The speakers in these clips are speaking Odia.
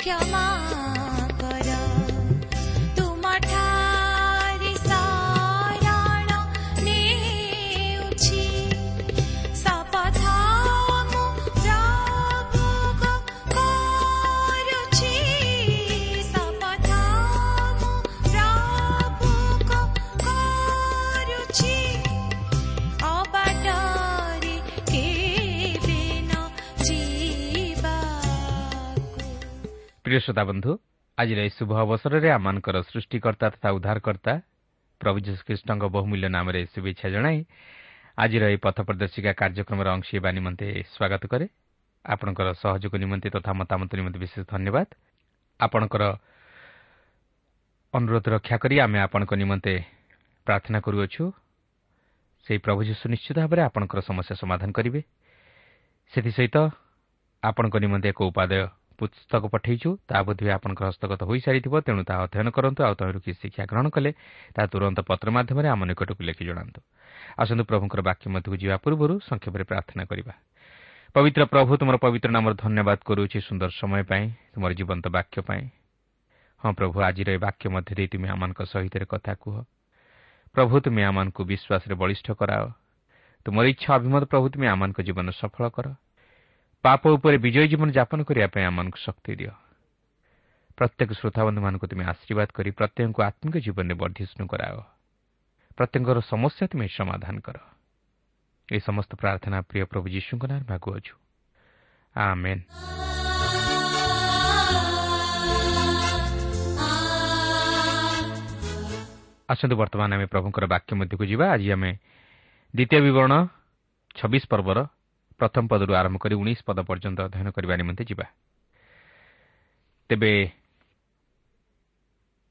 କ୍ଷମା କର ପ୍ରିୟ ଶ୍ରୋତା ବନ୍ଧୁ ଆଜିର ଏହି ଶୁଭ ଅବସରରେ ଆମମାନଙ୍କର ସୃଷ୍ଟିକର୍ତ୍ତା ତଥା ଉଦ୍ଧାରକର୍ତ୍ତା ପ୍ରଭୁ ଯୀଶୁଖ୍ରୀଷ୍ଟଙ୍କ ବହୁମୂଲ୍ୟ ନାମରେ ଶୁଭେଚ୍ଛା ଜଣାଇ ଆଜିର ଏହି ପଥ ପ୍ରଦର୍ଶିକା କାର୍ଯ୍ୟକ୍ରମର ଅଂଶ ହେବା ନିମନ୍ତେ ସ୍ୱାଗତ କରେ ଆପଣଙ୍କର ସହଯୋଗ ନିମନ୍ତେ ତଥା ମତାମତ ନିମନ୍ତେ ବିଶେଷ ଧନ୍ୟବାଦ ଆପଣଙ୍କର ଅନୁରୋଧ ରକ୍ଷା କରି ଆମେ ଆପଣଙ୍କ ନିମନ୍ତେ ପ୍ରାର୍ଥନା କରୁଅଛୁ ସେହି ପ୍ରଭୁ ଯୀଶୁ ନିଶ୍ଚିତ ଭାବରେ ଆପଣଙ୍କର ସମସ୍ୟା ସମାଧାନ କରିବେ ସେଥିସହିତ ଆପଣଙ୍କ ନିମନ୍ତେ ଏକ ଉପାଦେୟ ପୁସ୍ତକ ପଠାଇଛୁ ତାହା ବୋଧହୁଏ ଆପଣଙ୍କର ହସ୍ତଗତ ହୋଇସାରିଥିବ ତେଣୁ ତାହା ଅଧ୍ୟୟନ କରନ୍ତୁ ଆଉ ତହିଁରୁ କିଛି ଶିକ୍ଷା ଗ୍ରହଣ କଲେ ତାହା ତୁରନ୍ତ ପତ୍ର ମାଧ୍ୟମରେ ଆମ ନିକଟକୁ ଲେଖି ଜଣାନ୍ତୁ। ଆସନ୍ତୁ ପ୍ରଭୁଙ୍କର ବାକ୍ୟ ମଧ୍ୟକୁ ଯିବା ପୂର୍ବରୁ ସଂକ୍ଷେପରେ ପ୍ରାର୍ଥନା କରିବା। ପବିତ୍ର ପ୍ରଭୁ ତୁମର ପବିତ୍ର ନାମର ଧନ୍ୟବାଦ କରୁଅଛି ସୁନ୍ଦର ସମୟ ପାଇଁ ତୁମର ଜୀବନ୍ତ ବାକ୍ୟ ପାଇଁ। ହଁ ପ୍ରଭୁ ଆଜିର ଏ ବାକ୍ୟ ମଧ୍ୟ ଦେଇ ତୁମେ ଆମମାନଙ୍କ ସହିତ କଥା କୁହ। ପ୍ରଭୁ ତୁମେ ଆମମାନଙ୍କୁ ବିଶ୍ୱାସରେ ବଳିଷ୍ଠ କରାଅ। ତୁମର ଇଚ୍ଛା ଅଭିମତ ପ୍ରଭୁ ତୁମେ ଆମମାନଙ୍କ ଜୀବନ ସଫଳ କର। ପାପ ଉପରେ ବିଜୟ ଜୀବନ ଯାପନ କରିବା ପାଇଁ ଆମମାନଙ୍କୁ ଶକ୍ତି ଦିଅ। ପ୍ରତ୍ୟେକ ଶ୍ରୋତାବନ୍ଧୁମାନଙ୍କୁ ତୁମେ ଆଶୀର୍ବାଦ କରି ପ୍ରତ୍ୟେକଙ୍କୁ ଆତ୍ମିକ ଜୀବନରେ ବର୍ଦ୍ଧିଷ୍ଣୁ କରାଅ। ପ୍ରତ୍ୟେକଙ୍କର ସମସ୍ୟା ତୁମେ ସମାଧାନ କର। ଏହି ସମସ୍ତ ପ୍ରାର୍ଥନା ପ୍ରିୟ ପ୍ରଭୁ ଯୀଶୁଙ୍କ ନାଁରେ ମାଗୁଅଛୁ ଆମେନ୍। ଆସନ୍ତୁ ବର୍ତ୍ତମାନ ଆମେ ପ୍ରଭୁଙ୍କର ବାକ୍ୟ ମଧ୍ୟକୁ ଯିବା। ଆଜି ଆମେ ଦ୍ୱିତୀୟ ବିବରଣ ଛବିଶ ପର୍ବର ପ୍ରଥମ ପଦରୁ ଆରମ୍ଭ କରି ଉଣେଇଶ ପଦ ପର୍ଯ୍ୟନ୍ତ ଅଧ୍ୟୟନ କରିବା ନିମନ୍ତେ ଯିବା। ତେବେ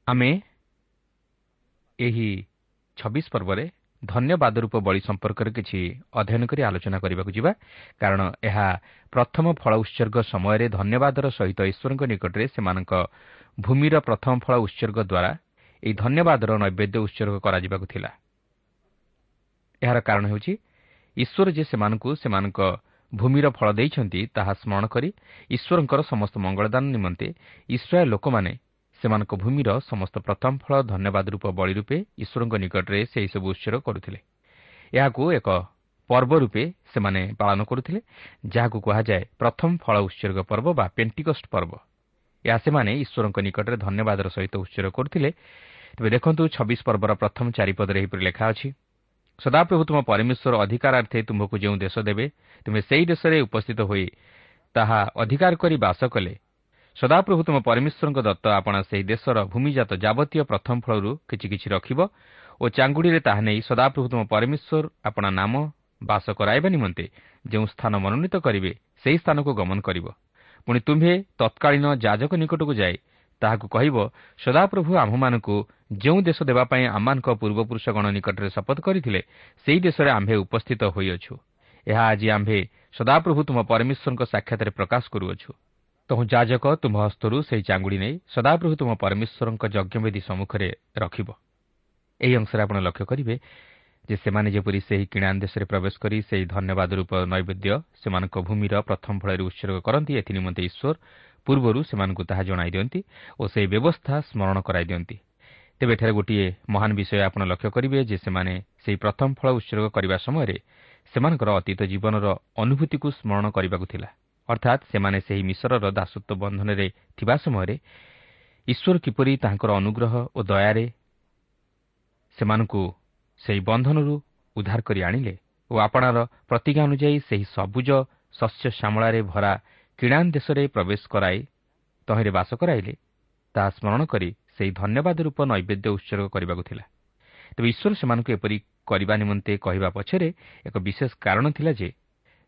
ଆମେ ଏହି ଛବିଶ ପର୍ବରେ ଧନ୍ୟବାଦ ରୂପ ବଳି ସମ୍ପର୍କରେ କିଛି ଅଧ୍ୟୟନ କରି ଆଲୋଚନା କରିବାକୁ ଯିବା। କାରଣ ଏହା ପ୍ରଥମ ଫଳ ଉତ୍ସର୍ଗ ସମୟରେ ଧନ୍ୟବାଦର ସହିତ ଈଶ୍ୱରଙ୍କ ନିକଟରେ ସେମାନଙ୍କ ଭୂମିର ପ୍ରଥମ ଫଳ ଉତ୍ସର୍ଗ ଦ୍ୱାରା ଏହି ଧନ୍ୟବାଦର ନୈବେଦ୍ୟ ଉତ୍ସର୍ଗ କରାଯିବାକୁ ଥିଲା। ଏହାର କାରଣ ହେଉଛି ଈଶ୍ୱର ଯେ ସେମାନଙ୍କୁ ସେମାନଙ୍କ ଭୂମିର ଫଳ ଦେଇଛନ୍ତି ତାହା ସ୍ମରଣ କରି ଈଶ୍ୱରଙ୍କର ସମସ୍ତ ମଙ୍ଗଳଦାନ ନିମନ୍ତେ ଇସ୍ରାଏଲ୍ ଲୋକମାନେ ସେମାନଙ୍କ ଭୂମିର ସମସ୍ତ ପ୍ରଥମ ଫଳ ଧନ୍ୟବାଦ ରୂପ ବଳି ରୂପେ ଈଶ୍ୱରଙ୍କ ନିକଟରେ ସେହିସବୁ ଉତ୍ସର୍ଗ କରୁଥିଲେ। ଏହାକୁ ଏକ ପର୍ବ ରୂପେ ସେମାନେ ପାଳନ କରୁଥିଲେ ଯାହାକୁ କୁହାଯାଏ ପ୍ରଥମ ଫଳ ଉତ୍ସର୍ଗ ପର୍ବ ବା ପେଣ୍ଟିକଷ୍ଟ ପର୍ବ। ଏହା ସେମାନେ ଈଶ୍ୱରଙ୍କ ନିକଟରେ ଧନ୍ୟବାଦର ସହିତ ଉତ୍ସର୍ଗ କରୁଥିଲେ। ତେବେ ଦେଖନ୍ତୁ ଛବିଶ ପର୍ବର ପ୍ରଥମ ଚାରିପଦରେ ଏହିପରି ଲେଖା ଅଛି ସଦାପ୍ରଭୁ ତୁମ ପରମେଶ୍ୱର ଅଧିକାରାର୍ଥେ ତୁମ୍ଭକୁ ଯେଉଁ ଦେଶ ଦେବେ ତୁମେ ସେହି ଦେଶରେ ଉପସ୍ଥିତ ହୋଇ ତାହା ଅଧିକାର କରି ବାସ କଲେ। ସଦାପ୍ରଭୁ ତୁମ ପରମେଶ୍ୱରଙ୍କ ଦତ୍ତ ଆପଣ ସେହି ଦେଶର ଭୂମିଜାତ ଯାବତୀୟ ପ୍ରଥମ ଫଳରୁ କିଛି କିଛି ରଖିବ ଓ ଚାଙ୍ଗୁଡ଼ିରେ ତାହା ନେଇ ସଦାପ୍ରଭୁ ତୁମ ପରମେଶ୍ୱର ଆପଣା ନାମ ବାସ କରାଇବା ନିମନ୍ତେ ଯେଉଁ ସ୍ଥାନ ମନୋନୀତ କରିବେ ସେହି ସ୍ଥାନକୁ ଗମନ କରିବ। ପୁଣି ତୁମ୍ଭେ ତତ୍କାଳୀନ ଯାଜକ ନିକଟକୁ ଯାଇ ତାହାକୁ କହିବ ସଦାପ୍ରଭୁ ଆମ୍ଭମାନଙ୍କୁ ଯେଉଁ ଦେଶ ଦେବା ପାଇଁ ଆମମାନଙ୍କ ପୂର୍ବପୁରୁଷଗଣ ନିକଟରେ ଶପଥ କରିଥିଲେ ସେହି ଦେଶରେ ଆମ୍ଭେ ଉପସ୍ଥିତ ହୋଇଅଛୁ। ଏହା ଆଜି ଆମ୍ଭେ ସଦାପ୍ରଭୁ ତୁମ ପରମେଶ୍ୱରଙ୍କ ସାକ୍ଷାତରେ ପ୍ରକାଶ କରୁଅଛୁ। ତହୁଁ ଯାଜକ ତୁମ ହସ୍ତରୁ ସେହି ଚାଙ୍ଗୁଡ଼ି ନେଇ ସଦାପ୍ରଭୁ ତୁମ ପରମେଶ୍ୱରଙ୍କ ଯଜ୍ଞବେଦୀ ସମ୍ମୁଖରେ ରଖିବ। ଏହି ଅଂଶରେ ଆପଣ ଲକ୍ଷ୍ୟ କରିବେ ଯେ ସେମାନେ ଯେପରି ସେହି କିଣାନ୍ ଦେଶରେ ପ୍ରବେଶ କରି ସେହି ଧନ୍ୟବାଦ ରୂପ ନୈବେଦ୍ୟ ସେମାନଙ୍କ ଭୂମିର ପ୍ରଥମ ଫଳରେ ଉତ୍ସର୍ଗ କରନ୍ତି ଏଥି ନିମନ୍ତେ ଈଶ୍ୱର ପୂର୍ବରୁ ସେମାନଙ୍କୁ ତାହା ଜଣାଇ ଦିଅନ୍ତି ଓ ସେହି ବ୍ୟବସ୍ଥା ସ୍ମରଣ କରାଇ ଦିଅନ୍ତି। ତେବେ ଏଠାରେ ଗୋଟିଏ ମହାନ ବିଷୟ ଆପଣ ଲକ୍ଷ୍ୟ କରିବେ ଯେ ସେମାନେ ସେହି ପ୍ରଥମ ଫଳ ଉତ୍ସର୍ଗ କରିବା ସମୟରେ ସେମାନଙ୍କର ଅତୀତ ଜୀବନର ଅନୁଭୂତିକୁ ସ୍ମରଣ କରିବାକୁ ଥିଲା। ଅର୍ଥାତ୍ ସେମାନେ ସେହି ମିଶ୍ରର ଦାସତ୍ୱ ବନ୍ଧନରେ ଥିବା ସମୟରେ ଈଶ୍ୱର କିପରି ତାହାଙ୍କର ଅନୁଗ୍ରହ ଓ ଦୟାରେ ସେମାନଙ୍କୁ ସେହି ବନ୍ଧନରୁ ଉଦ୍ଧାର କରି ଆଣିଲେ ଓ ଆପଣାର ପ୍ରତିଜ୍ଞା ଅନୁଯାୟୀ ସେହି ସବୁଜ ଶସ୍ୟ ଶ୍ୟାମଳାରେ ଭରା କିଣାନ୍ ଦେଶରେ ପ୍ରବେଶ କରାଇ ତହିଁରେ ବାସ କରାଇଲେ ତାହା ସ୍ମରଣ କରି ସେହି ଧନ୍ୟବାଦ ରୂପ ନୈବେଦ୍ୟ ଉତ୍ସର୍ଗ କରିବାକୁ ଥିଲା। ତେବେ ଈଶ୍ୱର ସେମାନଙ୍କୁ ଏପରି କରିବା ନିମନ୍ତେ କହିବା ପଛରେ ଏକ ବିଶେଷ କାରଣ ଥିଲା ଯେ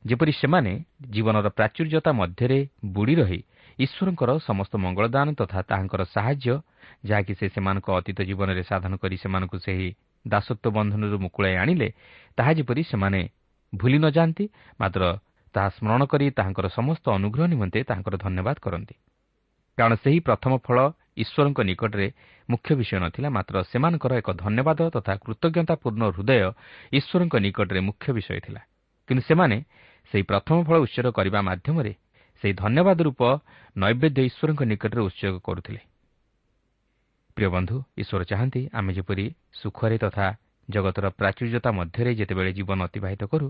ଯେପରି ସେମାନେ ଜୀବନର ପ୍ରାଚୁର୍ଯ୍ୟତା ମଧ୍ୟରେ ବୁଡ଼ି ରହି ଈଶ୍ୱରଙ୍କର ସମସ୍ତ ମଙ୍ଗଳଦାନ ତଥା ତାହାଙ୍କର ସାହାଯ୍ୟ ଯାହାକି ସେ ସେମାନଙ୍କ ଅତୀତ ଜୀବନରେ ସାଧନ କରି ସେମାନଙ୍କୁ ସେହି ଦାସତ୍ୱ ବନ୍ଧନରୁ ମୁକୁଳାଇ ଆଣିଲେ ତାହା ଯେପରି ସେମାନେ ଭୁଲି ନ ଯାଆନ୍ତି ମାତ୍ର ତାହା ସ୍ମରଣ କରି ତାହାଙ୍କର ସମସ୍ତ ଅନୁଗ୍ରହ ନିମନ୍ତେ ତାହାଙ୍କର ଧନ୍ୟବାଦ କରନ୍ତି। କାରଣ ସେହି ପ୍ରଥମ ଫଳ ଈଶ୍ୱରଙ୍କ ନିକଟରେ ମୁଖ୍ୟ ବିଷୟ ନଥିଲା ମାତ୍ର ସେମାନଙ୍କର ଏକ ଧନ୍ୟବାଦ ତଥା କୃତଜ୍ଞତାପୂର୍ଣ୍ଣ ହୃଦୟ ଈଶ୍ୱରଙ୍କ ନିକଟରେ ମୁଖ୍ୟ ବିଷୟ ଥିଲା। କିନ୍ତୁ ସେମାନେ ସେହି ପ୍ରଥମ ଫଳ ଉତ୍ସର୍ଗ କରିବା ମାଧ୍ୟମରେ ସେହି ଧନ୍ୟବାଦ ରୂପ ନୈବେଦ୍ୟ ଈଶ୍ୱରଙ୍କ ନିକଟରେ ଉତ୍ସର୍ଗ କରୁଥିଲେ। ପ୍ରିୟ ବନ୍ଧୁ ଈଶ୍ୱର ଚାହାନ୍ତି ଆମେ ଯେପରି ସୁଖରେ ତଥା ଜଗତର ପ୍ରାଚୁର୍ଯ୍ୟତା ମଧ୍ୟରେ ଯେତେବେଳେ ଜୀବନ ଅତିବାହିତ କରୁ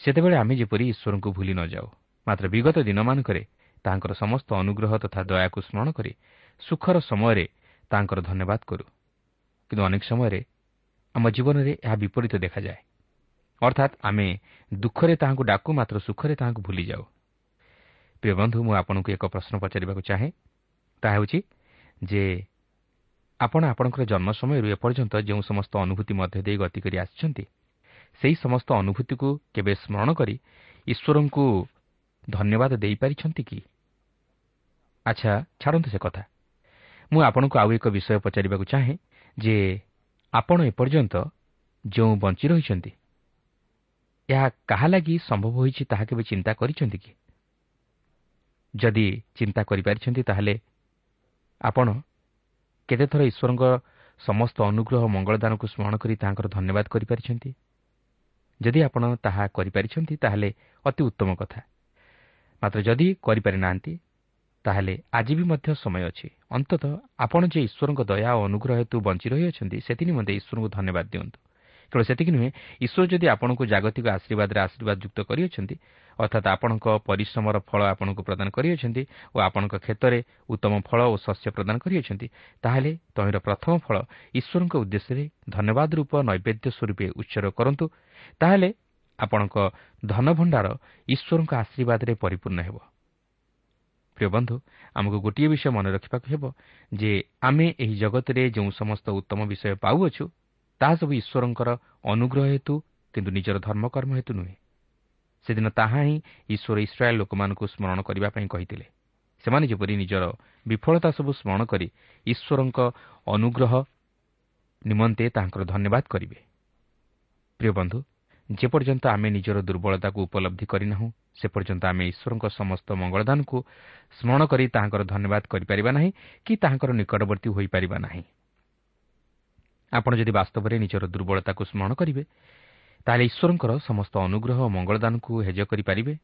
ସେତେବେଳେ ଆମେ ଯେପରି ଈଶ୍ୱରଙ୍କୁ ଭୁଲି ନ ଯାଉ। ମାତ୍ର ବିଗତ ଦିନମାନଙ୍କରେ ତାହାଙ୍କର ସମସ୍ତ ଅନୁଗ୍ରହ ତଥା ଦୟାକୁ ସ୍ମରଣ କରି ସୁଖର ସମୟରେ ତାହାଙ୍କର ଧନ୍ୟବାଦ କରୁ। କିନ୍ତୁ ଅନେକ ସମୟରେ ଆମ ଜୀବନରେ ଏହା ବିପରୀତ ଦେଖାଯାଏ। ଅର୍ଥାତ୍ ଆମେ ଦୁଃଖରେ ତାହାଙ୍କୁ ଡାକୁ ମାତ୍ର ସୁଖରେ ତାହାଙ୍କୁ ଭୁଲିଯାଉ ପ୍ରିୟ ବନ୍ଧୁ ମୁଁ ଆପଣଙ୍କୁ ଏକ ପ୍ରଶ୍ନ ପଚାରିବାକୁ ଚାହେଁ। ତାହା ହେଉଛି ଯେ ଆପଣ ଆପଣଙ୍କର ଜନ୍ମ ସମୟରୁ ଏପର୍ଯ୍ୟନ୍ତ ଯେଉଁ ସମସ୍ତ ଅନୁଭୂତି ମଧ୍ୟ ଦେଇ ଗତି କରି ଆସିଛନ୍ତି ସେହି ସମସ୍ତ ଅନୁଭୂତିକୁ କେବେ ସ୍ମରଣ କରି ଈଶ୍ୱରଙ୍କୁ ଧନ୍ୟବାଦ ଦେଇପାରିଛନ୍ତି କି? ଆଚ୍ଛା ଛାଡ଼ନ୍ତୁ ସେ କଥା। ମୁଁ ଆପଣଙ୍କୁ ଆଉ ଏକ ବିଷୟ ପଚାରିବାକୁ ଚାହେଁ ଯେ ଆପଣ ଏପର୍ଯ୍ୟନ୍ତ ଯେଉଁ ବଞ୍ଚି ରହିଛନ୍ତି ଏହା କାହା ଲାଗି ସମ୍ଭବ ହୋଇଛି ତାହା କେବେ ଚିନ୍ତା କରିଛନ୍ତି କି? ଯଦି ଚିନ୍ତା କରିପାରିଛନ୍ତି ତାହେଲେ ଆପଣ କେତେଥର ଈଶ୍ୱରଙ୍କ ସମସ୍ତ ଅନୁଗ୍ରହ ମଙ୍ଗଳଦାନକୁ ସ୍ମରଣ କରି ତାହାଙ୍କର ଧନ୍ୟବାଦ କରିପାରିଛନ୍ତି? ଯଦି ଆପଣ ତାହା କରିପାରିଛନ୍ତି ତାହେଲେ ଅତି ଉତ୍ତମ କଥା। ମାତ୍ର ଯଦି କରିପାରି ନାହାନ୍ତି ତାହେଲେ ଆଜି ବି ମଧ୍ୟ ସମୟ ଅଛି। ଅନ୍ତତଃ ଆପଣ ଯେ ଈଶ୍ୱରଙ୍କ ଦୟା ଓ ଅନୁଗ୍ରହ ହେତୁ ବଞ୍ଚି ରହିଅଛନ୍ତି ସେଥି ନିମନ୍ତେ ଈଶ୍ୱରଙ୍କୁ ଧନ୍ୟବାଦ ଦିଅନ୍ତୁ। କେବଳ ସେତିକି ନୁହେଁ ଈଶ୍ୱର ଯଦି ଆପଣଙ୍କୁ ଜାଗତିକ ଆଶୀର୍ବାଦରେ ଆଶୀର୍ବାଦ ଯୁକ୍ତ କରିଅଛନ୍ତି ଅର୍ଥାତ୍ ଆପଣଙ୍କ ପରିଶ୍ରମର ଫଳ ଆପଣଙ୍କୁ ପ୍ରଦାନ କରିଅଛନ୍ତି ଓ ଆପଣଙ୍କ କ୍ଷେତ୍ରରେ ଉତ୍ତମ ଫଳ ଓ ଶସ୍ୟ ପ୍ରଦାନ କରିଅଛନ୍ତି ତାହେଲେ ତହିଁର ପ୍ରଥମ ଫଳ ଈଶ୍ୱରଙ୍କ ଉଦ୍ଦେଶ୍ୟରେ ଧନ୍ୟବାଦ ରୂପ ନୈବେଦ୍ୟ ସ୍ୱରୂପେ ଉତ୍ସର୍ଗ କରନ୍ତୁ ତାହେଲେ ଆପଣଙ୍କ ଧନଭଣ୍ଡାର ଈଶ୍ୱରଙ୍କ ଆଶୀର୍ବାଦରେ ପରିପୂର୍ଣ୍ଣ ହେବ ପ୍ରିୟ ବନ୍ଧୁ ଆମକୁ ଗୋଟିଏ ବିଷୟ ମନେ ରଖିବାକୁ ହେବ ଯେ ଆମେ ଏହି ଜଗତରେ ଯେଉଁ ସମସ୍ତ ଉତ୍ତମ ବିଷୟ ପାଉଅଛୁ ତାହା ସବୁ ଈଶ୍ୱରଙ୍କର ଅନୁଗ୍ରହ ହେତୁ କିନ୍ତୁ ନିଜର ଧର୍ମକର୍ମ ହେତୁ ନୁହେଁ। ସେଦିନ ତାହା ହିଁ ଈଶ୍ୱର ଇସ୍ରାଏଲ୍ ଲୋକମାନଙ୍କୁ ସ୍ମରଣ କରିବା ପାଇଁ କହିଥିଲେ। ସେମାନେ ଯେପରି ନିଜର ବିଫଳତା ସବୁ ସ୍ମରଣ କରି ଈଶ୍ୱରଙ୍କ ଅନୁଗ୍ରହ ନିମନ୍ତେ ତାହାଙ୍କର ଧନ୍ୟବାଦ କରିବେ। ପ୍ରିୟ ବନ୍ଧୁ ଯେପର୍ଯ୍ୟନ୍ତ ଆମେ ନିଜର ଦୁର୍ବଳତାକୁ ଉପଲବ୍ଧି କରିନାହୁଁ ସେ ପର୍ଯ୍ୟନ୍ତ ଆମେ ଈଶ୍ୱରଙ୍କ ସମସ୍ତ ମଙ୍ଗଳଦାନକୁ ସ୍ମରଣ କରି ତାହାଙ୍କର ଧନ୍ୟବାଦ କରିପାରିବା ନାହିଁ କି ତାହାଙ୍କର ନିକଟବର୍ତ୍ତୀ ହୋଇପାରିବା ନାହିଁ। ଆପଣ ଯଦି ବାସ୍ତବରେ ନିଜର ଦୁର୍ବଳତାକୁ ସ୍ମରଣ କରିବେ ତାହେଲେ ଈଶ୍ୱରଙ୍କର ସମସ୍ତ ଅନୁଗ୍ରହ ଓ ମଙ୍ଗଳଦାନକୁ ହେଜ କରିପାରିବେ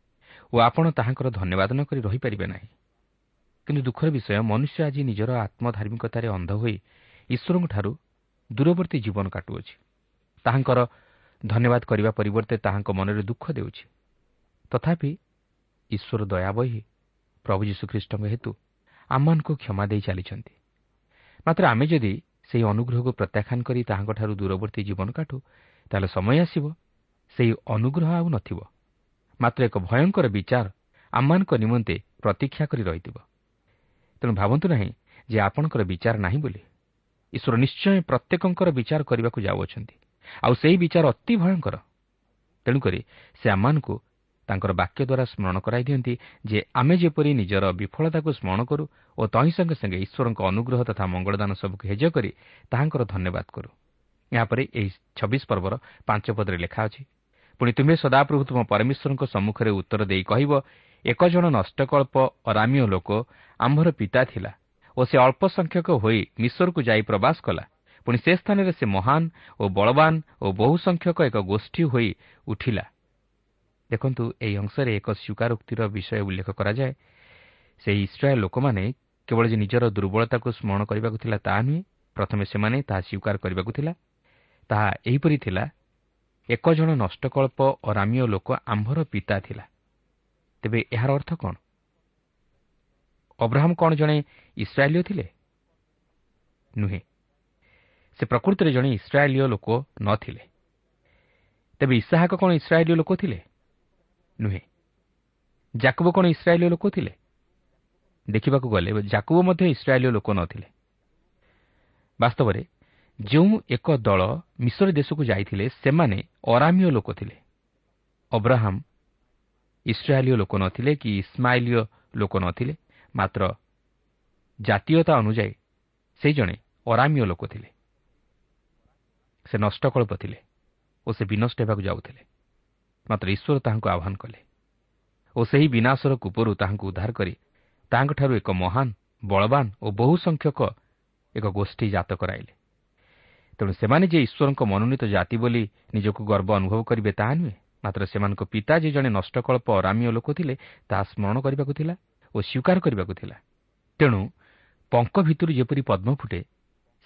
ଓ ଆପଣ ତାହାଙ୍କର ଧନ୍ୟବାଦ ନ କରି ରହିପାରିବେ ନାହିଁ। କିନ୍ତୁ ଦୁଃଖର ବିଷୟ ମନୁଷ୍ୟ ଆଜି ନିଜର ଆତ୍ମଧାର୍ମିକତାରେ ଅନ୍ଧ ହୋଇ ଈଶ୍ୱରଙ୍କଠାରୁ ଦୂରବର୍ତ୍ତୀ ଜୀବନ କାଟୁଅଛି। ତାହାଙ୍କର ଧନ୍ୟବାଦ କରିବା ପରିବର୍ତ୍ତେ ତାହାଙ୍କ ମନରେ ଦୁଃଖ ଦେଉଛି। ତଥାପି ଈଶ୍ୱର ଦୟାବହି ପ୍ରଭୁ ଯୀଶୁଖ୍ରୀଷ୍ଟଙ୍କ ହେତୁ ଆମମାନଙ୍କୁ କ୍ଷମା ଦେଇ ଚାଲିଛନ୍ତି। ମାତ୍ର ଆମେ ଯଦି ସେହି ଅନୁଗ୍ରହକୁ ପ୍ରତ୍ୟାଖ୍ୟାନ କରି ତାହାଙ୍କଠାରୁ ଦୂରବର୍ତ୍ତୀ ଜୀବନ କାଟୁ ତାହେଲେ ସମୟ ଆସିବ। ସେହି ଅନୁଗ୍ରହ ଆଉ ନଥିବ। ମାତ୍ର ଏକ ଭୟଙ୍କର ବିଚାର ଆମମାନଙ୍କ ନିମନ୍ତେ ପ୍ରତୀକ୍ଷା କରି ରହିଥିବ। ତେଣୁ ଭାବନ୍ତୁ ନାହିଁ ଯେ ଆପଣଙ୍କର ବିଚାର ନାହିଁ ବୋଲି। ଈଶ୍ୱର ନିଶ୍ଚୟ ପ୍ରତ୍ୟେକଙ୍କର ବିଚାର କରିବାକୁ ଯାଉଅଛନ୍ତି। ଆଉ ସେହି ବିଚାର ଅତି ଭୟଙ୍କର। ତେଣୁକରି ସେ ଆମମାନଙ୍କୁ ତାଙ୍କର ବାକ୍ୟ ଦ୍ୱାରା ସ୍ମରଣ କରାଇ ଦିଅନ୍ତି ଯେ ଆମେ ଯେପରି ନିଜର ବିଫଳତାକୁ ସ୍ମରଣ କରୁ ଓ ତହିଁ ସଙ୍ଗେ ସଙ୍ଗେ ଈଶ୍ୱରଙ୍କ ଅନୁଗ୍ରହ ତଥା ମଙ୍ଗଳଦାନ ସବୁକୁ ହେଜ କରି ତାହାଙ୍କର ଧନ୍ୟବାଦ କରୁ। ଏହାପରେ ଏହି ଛବିଶ ପର୍ବର ପାଞ୍ଚ ପଦରେ ଲେଖା ଅଛି ପୁଣି ତୁମେ ସଦାପ୍ରଭୁ ତୁମ ପରମେଶ୍ୱରଙ୍କ ସମ୍ମୁଖରେ ଉତ୍ତର ଦେଇ କହିବ ଏକ ଜଣ ନଷ୍ଟକଳ୍ପ ଅରାମୀୟ ଲୋକ ଆମ୍ଭର ପିତା ଥିଲା ଓ ସେ ଅଳ୍ପ ସଂଖ୍ୟକ ହୋଇ ମିଶ୍ୱରକୁ ଯାଇ ପ୍ରବାସ କଲା। ପୁଣି ସେ ସ୍ଥାନରେ ସେ ମହାନ ଓ ବଳବାନ ଓ ବହୁ ସଂଖ୍ୟକ ଏକ ଗୋଷ୍ଠୀ ହୋଇ ଉଠିଲା। ଦେଖନ୍ତୁ ଏହି ଅଂଶରେ ଏକ ସ୍ୱୀକାରୋକ୍ତିର ବିଷୟ ଉଲ୍ଲେଖ କରାଯାଏ। ସେହି ଇସ୍ରାଏଲ୍ ଲୋକମାନେ କେବଳ ଯେ ନିଜର ଦୁର୍ବଳତାକୁ ସ୍ମରଣ କରିବାକୁ ଥିଲା ତାହା ନୁହେଁ ପ୍ରଥମେ ସେମାନେ ତାହା ସ୍ୱୀକାର କରିବାକୁ ଥିଲା। ତାହା ଏହିପରି ଥିଲା ଏକ ଜଣ ନଷ୍ଟକଳ୍ପ ଅରାମୀୟ ଲୋକ ଆମ୍ଭର ପିତା ଥିଲା। ତେବେ ଏହାର ଅର୍ଥ କ'ଣ? ଅବ୍ରାହମ କ'ଣ ଜଣେ ଇସ୍ରାଏଲୀୟ ଥିଲେ? ନୁହେଁ ସେ ପ୍ରକୃତିରେ ଜଣେ ଇସ୍ରାଏଲୀୟ ଲୋକ ନଥିଲେ ତେବେ ଇସାହାକ କ'ଣ ଇସ୍ରାଏଲୀୟ ଲୋକ ଥିଲେ? ନୁହେଁ ଜାକୁବ କ'ଣ ଇସ୍ରାଏଲୀୟ ଲୋକ ଥିଲେ? ଦେଖିବାକୁ ଗଲେ ଜାକୁବ ମଧ୍ୟ ଇସ୍ରାଏଲୀୟ ଲୋକ ନଥିଲେ ବାସ୍ତବରେ ଯେଉଁ ଏକ ଦଳ ମିଶ୍ର ଦେଶକୁ ଯାଇଥିଲେ ସେମାନେ ଅରାମୀୟ ଲୋକ ଥିଲେ। ଅବ୍ରାହମ ଇସ୍ରାଏଲୀୟ ଲୋକ ନଥିଲେ କି ଇସ୍ମାଇଲୀୟ ଲୋକ ନଥିଲେ ମାତ୍ର ଜାତୀୟତା ଅନୁଯାୟୀ ସେ ଜଣେ ଅରାମୀୟ ଲୋକ ଥିଲେ। ସେ ନଷ୍ଟକଳ୍ପ ଥିଲେ ଓ ସେ ବିନଷ୍ଟ ହେବାକୁ ଯାଉଥିଲେ। ମାତ୍ର ଈଶ୍ୱର ତାହାଙ୍କୁ ଆହ୍ୱାନ କଲେ ଓ ସେହି ବିନାଶର କୂପରୁ ତାହାଙ୍କୁ ଉଦ୍ଧାର କରି ତାହାଙ୍କଠାରୁ ଏକ ମହାନ ବଳବାନ ଓ ବହୁ ସଂଖ୍ୟକ ଏକ ଗୋଷ୍ଠୀ ଜାତ କରାଇଲେ। ତେଣୁ ସେମାନେ ଯେ ଈଶ୍ୱରଙ୍କ ମନୋନୀତ ଜାତି ବୋଲି ନିଜକୁ ଗର୍ବ ଅନୁଭବ କରିବେ ତାହା ନୁହେଁ ମାତ୍ର ସେମାନଙ୍କ ପିତା ଯେ ଜଣେ ନଷ୍ଟକଳ୍ପ ଅରାମୀୟ ଲୋକ ଥିଲେ ତାହା ସ୍ମରଣ କରିବାକୁ ଥିଲା ଓ ସ୍ୱୀକାର କରିବାକୁ ଥିଲା। ତେଣୁ ପଙ୍କ ଭିତରୁ ଯେପରି ପଦ୍ମ ଫୁଟେ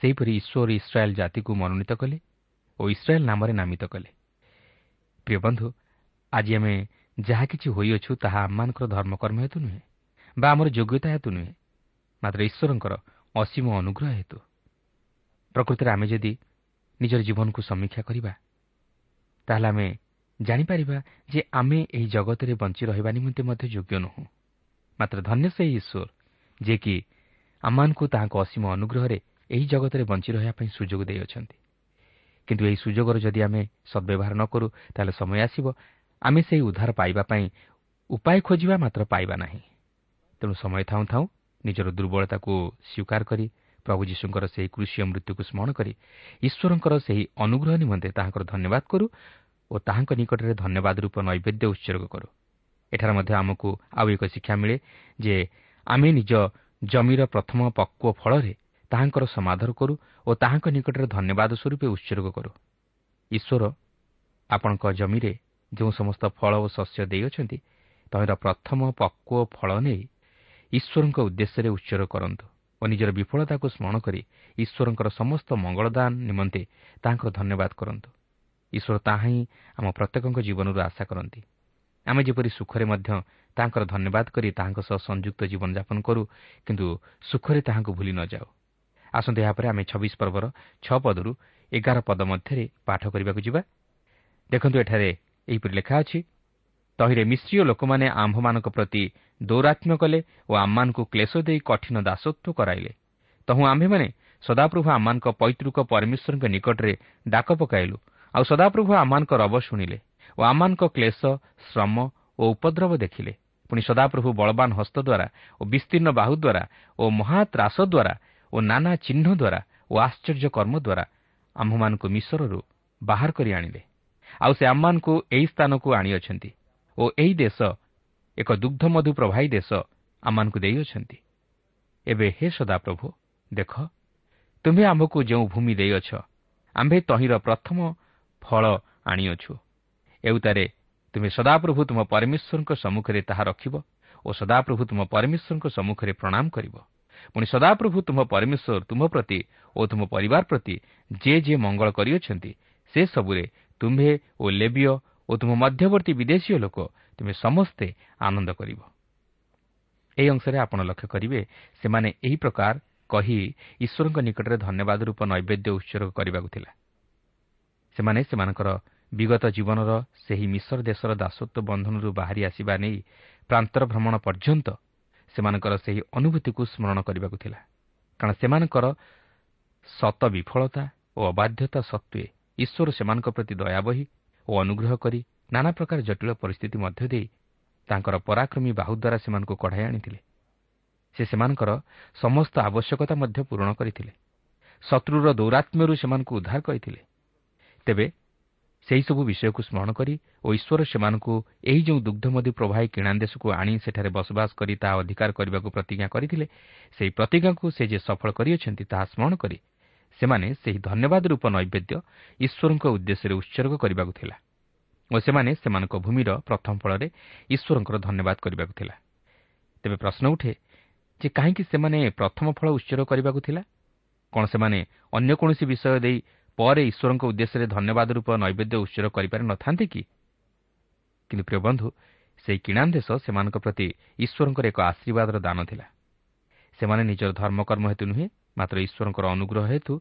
ସେହିପରି ଈଶ୍ୱର ଇସ୍ରାଏଲ୍ ଜାତିକୁ ମନୋନୀତ କଲେ ଓ ଇସ୍ରାଏଲ୍ ନାମରେ ନାମିତ କଲେ। ପ୍ରିୟ ବନ୍ଧୁ ଆଜି ଆମେ ଯାହା କିଛି ହୋଇଅଛୁ ତାହା ଆମମାନଙ୍କର ଧର୍ମକର୍ମ ହେତୁ ନୁହେଁ ବା ଆମର ଯୋଗ୍ୟତା ହେତୁ ନୁହେଁ ମାତ୍ର ଈଶ୍ୱରଙ୍କର ଅସୀମ ଅନୁଗ୍ରହ ହେତୁ। ପ୍ରକୃତରେ ଆମେ ଯଦି ନିଜର ଜୀବନକୁ ସମୀକ୍ଷା କରିବା ତାହେଲେ ଆମେ ଜାଣିପାରିବା ଯେ ଆମେ ଏହି ଜଗତରେ ବଞ୍ଚି ରହିବା ନିମନ୍ତେ ମଧ୍ୟ ଯୋଗ୍ୟ ନୁହଁ। ମାତ୍ର ଧନ୍ୟ ସେହି ଈଶ୍ୱର ଯିଏକି ଆମମାନଙ୍କୁ ତାହାଙ୍କ ଅସୀମ ଅନୁଗ୍ରହରେ ଏହି ଜଗତରେ ବଞ୍ଚି ରହିବା ପାଇଁ ସୁଯୋଗ ଦେଇଅଛନ୍ତି। କିନ୍ତୁ ଏହି ସୁଯୋଗର ଯଦି ଆମେ ସଦ୍ବ୍ୟବହାର ନ କରୁ ତାହେଲେ ସମୟ ଆସିବ ଆମେ ସେହି ଉଦ୍ଧାର ପାଇବା ପାଇଁ ଉପାୟ ଖୋଜିବା ମାତ୍ର ପାଇବା ନାହିଁ। ତେଣୁ ସମୟ ଥାଉଁ ଥାଉଁ ନିଜର ଦୁର୍ବଳତାକୁ ସ୍ୱୀକାର କରି ପ୍ରଭୁ ଯୀଶୁଙ୍କର ସେହି କୃଷିୟ ମୃତ୍ୟୁକୁ ସ୍ମରଣ କରି ଈଶ୍ୱରଙ୍କର ସେହି ଅନୁଗ୍ରହ ନିମନ୍ତେ ତାହାଙ୍କର ଧନ୍ୟବାଦ କରୁ ଓ ତାହାଙ୍କ ନିକଟରେ ଧନ୍ୟବାଦ ରୂପ ନୈବେଦ୍ୟ ଉତ୍ସର୍ଗ କରୁ। ଏଠାରେ ମଧ୍ୟ ଆମକୁ ଆଉ ଏକ ଶିକ୍ଷା ମିଳେ ଯେ ଆମେ ନିଜ ଜମିର ପ୍ରଥମ ପକ୍ୱ ଫଳରେ ତାହାଙ୍କର ସମାଧାନ କରୁ ଓ ତାହାଙ୍କ ନିକଟରେ ଧନ୍ୟବାଦ ସ୍ୱରୂପେ ଉତ୍ସର୍ଗ କରୁ। ଈଶ୍ୱର ଆପଣଙ୍କ ଜମିରେ ଯେଉଁ ସମସ୍ତ ଫଳ ଓ ଶସ୍ୟ ଦେଇଅଛନ୍ତି ତହିଁର ପ୍ରଥମ ପକ୍ୱ ଫଳ ନେଇ ଈଶ୍ୱରଙ୍କ ଉଦ୍ଦେଶ୍ୟରେ ଉତ୍ସର୍ଗ କରନ୍ତୁ। ଓ ନିଜର ବିଫଳତାକୁ ସ୍ମରଣ କରି ଈଶ୍ୱରଙ୍କର ସମସ୍ତ ମଙ୍ଗଳଦାନ ନିମନ୍ତେ ତାହାଙ୍କର ଧନ୍ୟବାଦ କରନ୍ତୁ। ଈଶ୍ୱର ତାହା ହିଁ ଆମ ପ୍ରତ୍ୟେକଙ୍କ ଜୀବନରୁ ଆଶା କରନ୍ତି। ଆମେ ଯେପରି ସୁଖରେ ମଧ୍ୟ ତାଙ୍କର ଧନ୍ୟବାଦ କରି ତାହାଙ୍କ ସହ ସଂଯୁକ୍ତ ଜୀବନଯାପନ କରୁ କିନ୍ତୁ ସୁଖରେ ତାହାଙ୍କୁ ଭୁଲି ନ ଯାଉ। ଆସନ୍ତୁ ଏହାପରେ ଆମେ ଛବିଶ ପର୍ବର ଛଅ ପଦରୁ ଏଗାର ପଦ ମଧ୍ୟରେ ପାଠ କରିବାକୁ ଯିବା। ଦେଖନ୍ତୁ ଏଠାରେ ଏହିପରି ଲେଖା ଅଛି ତହିଁରେ ମିଶ୍ରୀୟ ଲୋକମାନେ ଆମ୍ଭମାନଙ୍କ ପ୍ରତି ଦୌରାତ୍ମ୍ୟ କଲେ ଓ ଆମମାନଙ୍କୁ କ୍ଲେଶ ଦେଇ କଠିନ ଦାସତ୍ୱ କରାଇଲେ। ତହୁଁ ଆମ୍ଭେମାନେ ସଦାପ୍ରଭୁ ଆମମାନଙ୍କ ପୈତୃକ ପରମେଶ୍ୱରଙ୍କ ନିକଟରେ ଡାକ ପକାଇଲୁ ଆଉ ସଦାପ୍ରଭୁ ଆମମାନଙ୍କ ରବ ଶୁଣିଲେ ଓ ଆମମାନଙ୍କ କ୍ଲେଶ ଶ୍ରମ ଓ ଉପଦ୍ରବ ଦେଖିଲେ। ପୁଣି ସଦାପ୍ରଭୁ ବଳବାନ ହସ୍ତ ଦ୍ୱାରା ଓ ବିସ୍ତୀର୍ଣ୍ଣ ବାହୁ ଦ୍ୱାରା ଓ ମହାତ୍ରାସ ଦ୍ୱାରା ଓ ନାନା ଚିହ୍ନ ଦ୍ୱାରା ଓ ଆଶ୍ଚର୍ଯ୍ୟ କର୍ମ ଦ୍ୱାରା ଆମ୍ଭମାନଙ୍କୁ ମିଶରରୁ ବାହାର କରି ଆଣିଲେ। ଆଉ ସେ ଆମମାନଙ୍କୁ ଏହି ସ୍ଥାନକୁ ଆଣିଅଛନ୍ତି। ଓ ଏହି ଦେଶ ଏକ ଦୁଗ୍ଧମଧୁ ପ୍ରବାହୀ ଦେଶ ଆମମାନଙ୍କୁ ଦେଇଅଛନ୍ତି। ଏବେ ହେ ସଦାପ୍ରଭୁ ଦେଖ ତୁମ୍ଭେ ଆମ୍ଭକୁ ଯେଉଁ ଭୂମି ଦେଇଅଛ ଆମ୍ଭେ ତହିଁର ପ୍ରଥମ ଫଳ ଆଣିଅଛୁ। ଏଉତାରେ ତୁମେ ସଦାପ୍ରଭୁ ତୁମ ପରମେଶ୍ୱରଙ୍କ ସମ୍ମୁଖରେ ତାହା ରଖିବ ଓ ସଦାପ୍ରଭୁ ତୁମ ପରମେଶ୍ୱରଙ୍କ ସମ୍ମୁଖରେ ପ୍ରଣାମ କରିବ। ପୁଣି ସଦାପ୍ରଭୁ ତୁମ ପରମେଶ୍ୱର ତୁମ ପ୍ରତି ଓ ତୁମ ପରିବାର ପ୍ରତି ଯେ ଯେ ମଙ୍ଗଳ କରିଅଛନ୍ତି ସେ ସବୁରେ ତୁମ୍ଭେ ଓ ଲେବିୟ ଓ ତୁମ ମଧ୍ୟବର୍ତ୍ତୀ ବିଦେଶୀୟ ଲୋକ ତୁମେ ସମସ୍ତେ ଆନନ୍ଦ କରିବ। ଏହି ଅଂଶରେ ଆପଣ ଲକ୍ଷ୍ୟ କରିବେ ସେମାନେ ଏହି ପ୍ରକାର କହି ଈଶ୍ୱରଙ୍କ ନିକଟରେ ଧନ୍ୟବାଦ ରୂପ ନୈବେଦ୍ୟ ଉତ୍ସର୍ଗ କରିବାକୁ ଥିଲା। ସେମାନେ ସେମାନଙ୍କର ବିଗତ ଜୀବନର ସେହି ମିଶର ଦେଶର ଦାସତ୍ୱ ବନ୍ଧନରୁ ବାହାରି ଆସିବା ନେଇ ପ୍ରାନ୍ତର ଭ୍ରମଣ ପର୍ଯ୍ୟନ୍ତ ସେମାନଙ୍କର ସେହି ଅନୁଭୂତିକୁ ସ୍ମରଣ କରିବାକୁ ଥିଲା। କାରଣ ସେମାନଙ୍କର ସତ ବିଫଳତା ଓ ଅବାଧ୍ୟତା ସତ୍ତ୍ୱେ ଈଶ୍ୱର ସେମାନଙ୍କ ପ୍ରତି ଦୟାବହୀ ଓ ଅନୁଗ୍ରହ କରି ନାନା ପ୍ରକାର ଜଟିଳ ପରିସ୍ଥିତି ମଧ୍ୟ ଦେଇ ତାଙ୍କର ପରାକ୍ରମୀ ବାହୁ ଦ୍ୱାରା ସେମାନଙ୍କୁ କଢ଼ାଇ ଆଣିଥିଲେ। ସେ ସେମାନଙ୍କର ସମସ୍ତ ଆବଶ୍ୟକତା ମଧ୍ୟ ପୂରଣ କରିଥିଲେ। ଶତ୍ରୁର ଦୌରାତ୍ମ୍ୟରୁ ସେମାନଙ୍କୁ ଉଦ୍ଧାର କରିଥିଲେ। ତେବେ ସେହିସବୁ ବିଷୟକୁ ସ୍ମରଣ କରି ଓ ଈଶ୍ୱର ସେମାନଙ୍କୁ ଏହି ଯେଉଁ ଦୁଗ୍ଧମଧୁ ପ୍ରବାହୀ କିଣା ଦେଶକୁ ଆଣି ସେଠାରେ ବସବାସ କରି ତାହା ଅଧିକାର କରିବାକୁ ପ୍ରତିଜ୍ଞା କରିଥିଲେ ସେହି ପ୍ରତିଜ୍ଞାକୁ ସେ ଯେ ସଫଳ କରିଅଛନ୍ତି ତାହା ସ୍ମରଣ କରି ସେମାନେ ସେହି ଧନ୍ୟବାଦ ରୂପ ନୈବେଦ୍ୟ ଈଶ୍ୱରଙ୍କ ଉଦ୍ଦେଶ୍ୟରେ ଉତ୍ସର୍ଗ କରିବାକୁ ଥିଲା ଓ ସେମାନେ ସେମାନଙ୍କ ଭୂମିର ପ୍ରଥମ ଫଳରେ ଈଶ୍ୱରଙ୍କର ଧନ୍ୟବାଦ କରିବାକୁ ଥିଲା। ତେବେ ପ୍ରଶ୍ନ ଉଠେ ଯେ କାହିଁକି ସେମାନେ ପ୍ରଥମ ଫଳ ଉତ୍ସର୍ଗ କରିବାକୁ ଥିଲା? କ'ଣ ସେମାନେ ଅନ୍ୟ କୌଣସି ବିଷୟ ଦେଇ ପରେ ଈଶ୍ୱରଙ୍କ ଉଦ୍ଦେଶ୍ୟରେ ଧନ୍ୟବାଦ ରୂପ ନୈବେଦ୍ୟ ଉତ୍ସର୍ଗ କରିପାରି ନଥାନ୍ତେ କି? କିନ୍ତୁ ପ୍ରିୟ ବନ୍ଧୁ ସେହି କିଣା ଦେଶ ସେମାନଙ୍କ ପ୍ରତି ଈଶ୍ୱରଙ୍କର ଏକ ଆଶୀର୍ବାଦର ଦାନ ଥିଲା। ସେମାନେ ନିଜର ଧର୍ମକର୍ମ ହେତୁ ନୁହେଁ ମାତ୍ର ଈଶ୍ୱରଙ୍କର ଅନୁଗ୍ରହ ହେତୁ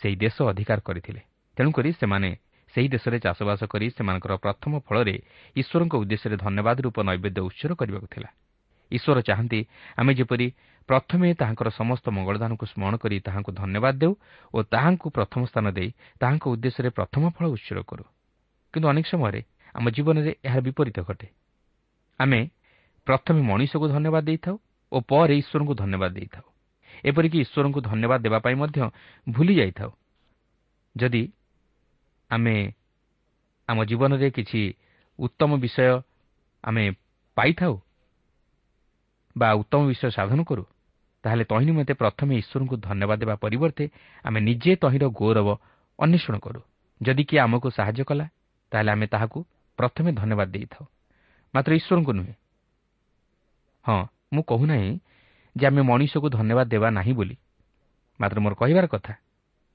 ସେହି ଦେଶ ଅଧିକାର କରିଥିଲେ। ତେଣୁକରି ସେମାନେ ସେହି ଦେଶରେ ଚାଷବାସ କରି ସେମାନଙ୍କର ପ୍ରଥମ ଫଳରେ ଈଶ୍ୱରଙ୍କ ଉଦ୍ଦେଶ୍ୟରେ ଧନ୍ୟବାଦ ରୂପ ନୈବେଦ୍ୟ ଉତ୍ସର୍ଗ କରିବାକୁ ଥିଲା। ଈଶ୍ୱର ଚାହାନ୍ତି ଆମେ ଯେପରି ପ୍ରଥମେ ତାହାଙ୍କର ସମସ୍ତ ମଙ୍ଗଳଦାନକୁ ସ୍ମରଣ କରି ତାହାଙ୍କୁ ଧନ୍ୟବାଦ ଦେଉ ଓ ତାହାଙ୍କୁ ପ୍ରଥମ ସ୍ଥାନ ଦେଇ ତାହାଙ୍କ ଉଦ୍ଦେଶ୍ୟରେ ପ୍ରଥମ ଫଳ ଉତ୍ସର୍ଗ କରୁ। କିନ୍ତୁ ଅନେକ ସମୟରେ ଆମ ଜୀବନରେ ଏହାର ବିପରୀତ ଘଟେ। ଆମେ ପ୍ରଥମେ ମଣିଷକୁ ଧନ୍ୟବାଦ ଦେଇଥାଉ ଓ ପରେ ଈଶ୍ୱରଙ୍କୁ ଧନ୍ୟବାଦ ଦେଇଥାଉ। ଏପରିକି ଈଶ୍ୱରଙ୍କୁ ଧନ୍ୟବାଦ ଦେବା ପାଇଁ ମଧ୍ୟ ଭୁଲି ଯାଇଥାଉ। ଯଦି ଆମେ ଆମ ଜୀବନରେ କିଛି ଉତ୍ତମ ବିଷୟ ଆମେ ପାଇଥାଉ ବା ଉତ୍ତମ ବିଷୟ ସାଧନ କରୁ ତାହେଲେ ତହିଁ ନିମନ୍ତେ ପ୍ରଥମେ ଈଶ୍ୱରଙ୍କୁ ଧନ୍ୟବାଦ ଦେବା ପରିବର୍ତ୍ତେ ଆମେ ନିଜେ ତହିଁର ଗୌରବ ଅନ୍ୱେଷଣ କରୁ। ଯଦି କିଏ ଆମକୁ ସାହାଯ୍ୟ କଲା ତାହେଲେ ଆମେ ତାହାକୁ ପ୍ରଥମେ ଧନ୍ୟବାଦ ଦେଇଥାଉ। ମାତ୍ର ଈଶ୍ୱରଙ୍କୁ ନୁହେଁ। ହଁ ମୁଁ କହୁନାହିଁ ଯେ ଆମେ ମଣିଷକୁ ଧନ୍ୟବାଦ ଦେବା ନାହିଁ ବୋଲି। ମାତ୍ର ମୋର କହିବାର କଥା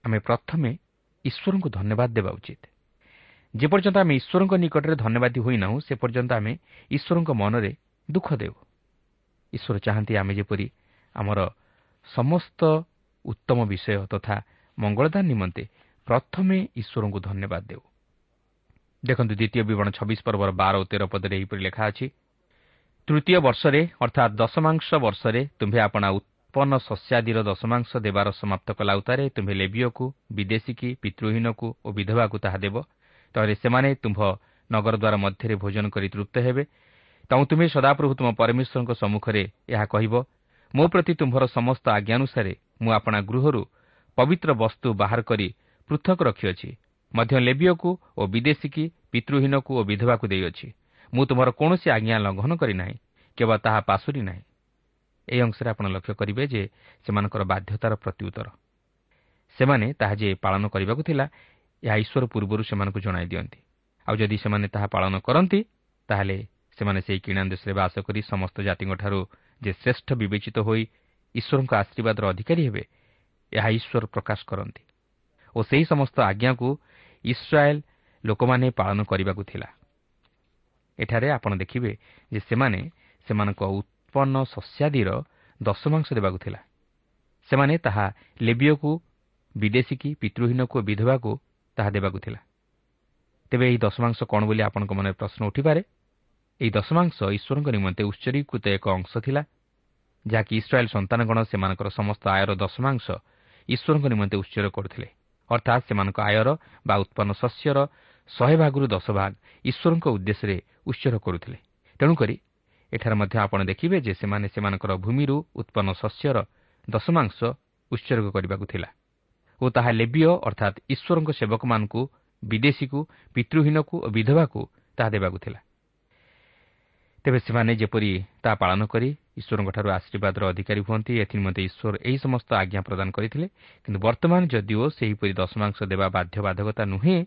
ଆମେ ପ୍ରଥମେ ଈଶ୍ୱରଙ୍କୁ ଧନ୍ୟବାଦ ଦେବା ଉଚିତ। ଯେପର୍ଯ୍ୟନ୍ତ ଆମେ ଈଶ୍ୱରଙ୍କ ନିକଟରେ ଧନ୍ୟବାଦୀ ହୋଇନାହୁଁ ସେ ପର୍ଯ୍ୟନ୍ତ ଆମେ ଈଶ୍ୱରଙ୍କ ମନରେ ଦୁଃଖ ଦେଉ। ଈଶ୍ୱର ଚାହାନ୍ତି ଆମେ ଯେପରି ଆମର ସମସ୍ତ ଉତ୍ତମ ବିଷୟ ତଥା ମଙ୍ଗଳଦାନ ନିମନ୍ତେ ପ୍ରଥମେ ଈଶ୍ୱରଙ୍କୁ ଧନ୍ୟବାଦ ଦେଉ। ଦେଖନ୍ତୁ ଦ୍ୱିତୀୟ ବିବରଣ ଛବିଶ ପର୍ବର ବାର ଓ ତେର ପଦରେ ଏହିପରି ଲେଖା ଅଛି ତୃତୀୟ ବର୍ଷରେ ଅର୍ଥାତ୍ ଦଶମାଂଶ ବର୍ଷରେ ତୁମ୍ଭେ ଆପଣା ଉତ୍ପନ୍ନ ଶସ୍ୟାଦିର ଦଶମାଂଶ ଦେବାର ସମାପ୍ତ କଲା ଉତ୍ତାରେ ତୁମ୍ଭେ ଲେବିୟକୁ ବିଦେଶୀକି ପିତୃହୀନକୁ ଓ ବିଧବାକୁ ତାହା ଦେବ। ତାହେଲେ ସେମାନେ ତୁମ୍ଭ ନଗରଦ୍ୱାର ମଧ୍ୟରେ ଭୋଜନ କରି ତୃପ୍ତ ହେବେ। ତେଣୁ ତୁମେ ସଦାପ୍ରଭୁ ତୁମ ପରମେଶ୍ୱରଙ୍କ ସମ୍ମୁଖରେ ଏହା କହିବ ମୋ ପ୍ରତି ତୁମ୍ଭର ସମସ୍ତ ଆଜ୍ଞାନୁସାରେ ମୁଁ ଆପଣା ଗୃହରୁ ପବିତ୍ର ବସ୍ତୁ ବାହାର କରି ପୃଥକ ରଖିଅଛି। ମଧ୍ୟ ଲେବିୟକୁ ଓ ବିଦେଶୀକି ପିତୃହୀନକୁ ଓ ବିଧବାକୁ ଦେଇଅଛି। ମୁଁ ତୁମର କୌଣସି ଆଜ୍ଞା ଲଙ୍ଘନ କରିନାହିଁ କେବଳ ତାହା ପାଶୁରି ନାହିଁ। ଏହି ଅଂଶରେ ଆପଣ ଲକ୍ଷ୍ୟ କରିବେ ଯେ ସେମାନଙ୍କର ବାଧ୍ୟତାର ପ୍ରତ୍ୟୁତ୍ତର ସେମାନେ ତାହା ଯେ ପାଳନ କରିବାକୁ ଥିଲା ଏହା ଈଶ୍ୱର ପୂର୍ବରୁ ସେମାନଙ୍କୁ ଜଣାଇ ଦିଅନ୍ତି। ଆଉ ଯଦି ସେମାନେ ତାହା ପାଳନ କରନ୍ତି ତାହେଲେ ସେମାନେ ସେହି କିଣା ଦେଶରେ ବାସ କରି ସମସ୍ତ ଜାତିଙ୍କଠାରୁ ଯେ ଶ୍ରେଷ୍ଠ ବିବେଚିତ ହୋଇ ଈଶ୍ୱରଙ୍କ ଆଶୀର୍ବାଦର ଅଧିକାରୀ ହେବେ ଏହା ଈଶ୍ୱର ପ୍ରକାଶ କରନ୍ତି। ଓ ସେହି ସମସ୍ତ ଆଜ୍ଞାକୁ ଇସ୍ରାଏଲ୍ ଲୋକମାନେ ପାଳନ କରିବାକୁ ଥିଲା। ଏଠାରେ ଆପଣ ଦେଖିବେ ଯେ ସେମାନେ ସେମାନଙ୍କ ଉତ୍ପନ୍ନ ଶସ୍ୟାଦିର ଦଶମାଂଶ ଦେବାକୁ ଥିଲା। ସେମାନେ ତାହା ଲେବିୟକୁ ବିଦେଶୀକି ପିତୃହୀନକୁ ବିଧବାକୁ ତାହା ଦେବାକୁ ଥିଲା। ତେବେ ଏହି ଦଶମାଂଶ କ'ଣ ବୋଲି ଆପଣଙ୍କ ମନରେ ପ୍ରଶ୍ନ ଉଠିପାରେ? ଏହି ଦଶମାଂଶ ଈଶ୍ୱରଙ୍କ ନିମନ୍ତେ ଉତ୍ସର୍ଗୀକୃତ ଏକ ଅଂଶ ଥିଲା ଯାହାକି ଇସ୍ରାଏଲ୍ ସନ୍ତାନଗଣ ସେମାନଙ୍କର ସମସ୍ତ ଆୟର ଦଶମାଂଶ ଈଶ୍ୱରଙ୍କ ନିମନ୍ତେ ଉତ୍ସର୍ଗ କରୁଥିଲେ। ଅର୍ଥାତ୍ ସେମାନଙ୍କ ଆୟର ବା ଉତ୍ପନ୍ନ ଶସ୍ୟର ଶହେ ଭାଗରୁ ଦଶ ଭାଗ ଈଶ୍ୱରଙ୍କ ଉଦ୍ଦେଶ୍ୟରେ ଉତ୍ସର୍ଗ କରୁଥିଲେ। ତେଣୁକରି ଏଠାରେ ମଧ୍ୟ ଆପଣ ଦେଖିବେ ଯେ ସେମାନେ ସେମାନଙ୍କର ଭୂମିରୁ ଉତ୍ପନ୍ନ ଶସ୍ୟର ଦଶମାଂଶ ଉତ୍ସର୍ଗ କରିବାକୁ ଥିଲା ଓ ତାହା ଲେବିୟ ଅର୍ଥାତ୍ ଈଶ୍ୱରଙ୍କ ସେବକମାନଙ୍କୁ ବିଦେଶୀକୁ ପିତୃହୀନକୁ ଓ ବିଧବାକୁ ତାହା ଦେବାକୁ ଥିଲା। ତେବେ ସେମାନେ ଯେପରି ତାହା ପାଳନ କରି ଈଶ୍ୱରଙ୍କଠାରୁ ଆଶୀର୍ବାଦର ଅଧିକାରୀ ହୁଅନ୍ତି ଏଥିନିମନ୍ତେ ଈଶ୍ୱର ଏହି ସମସ୍ତ ଆଜ୍ଞା ପ୍ରଦାନ କରିଥିଲେ। କିନ୍ତୁ ବର୍ତ୍ତମାନ ଯଦିଓ ସେହିପରି ଦଶମାଂଶ ଦେବା ବାଧ୍ୟବାଧକତା ନୁହେଁ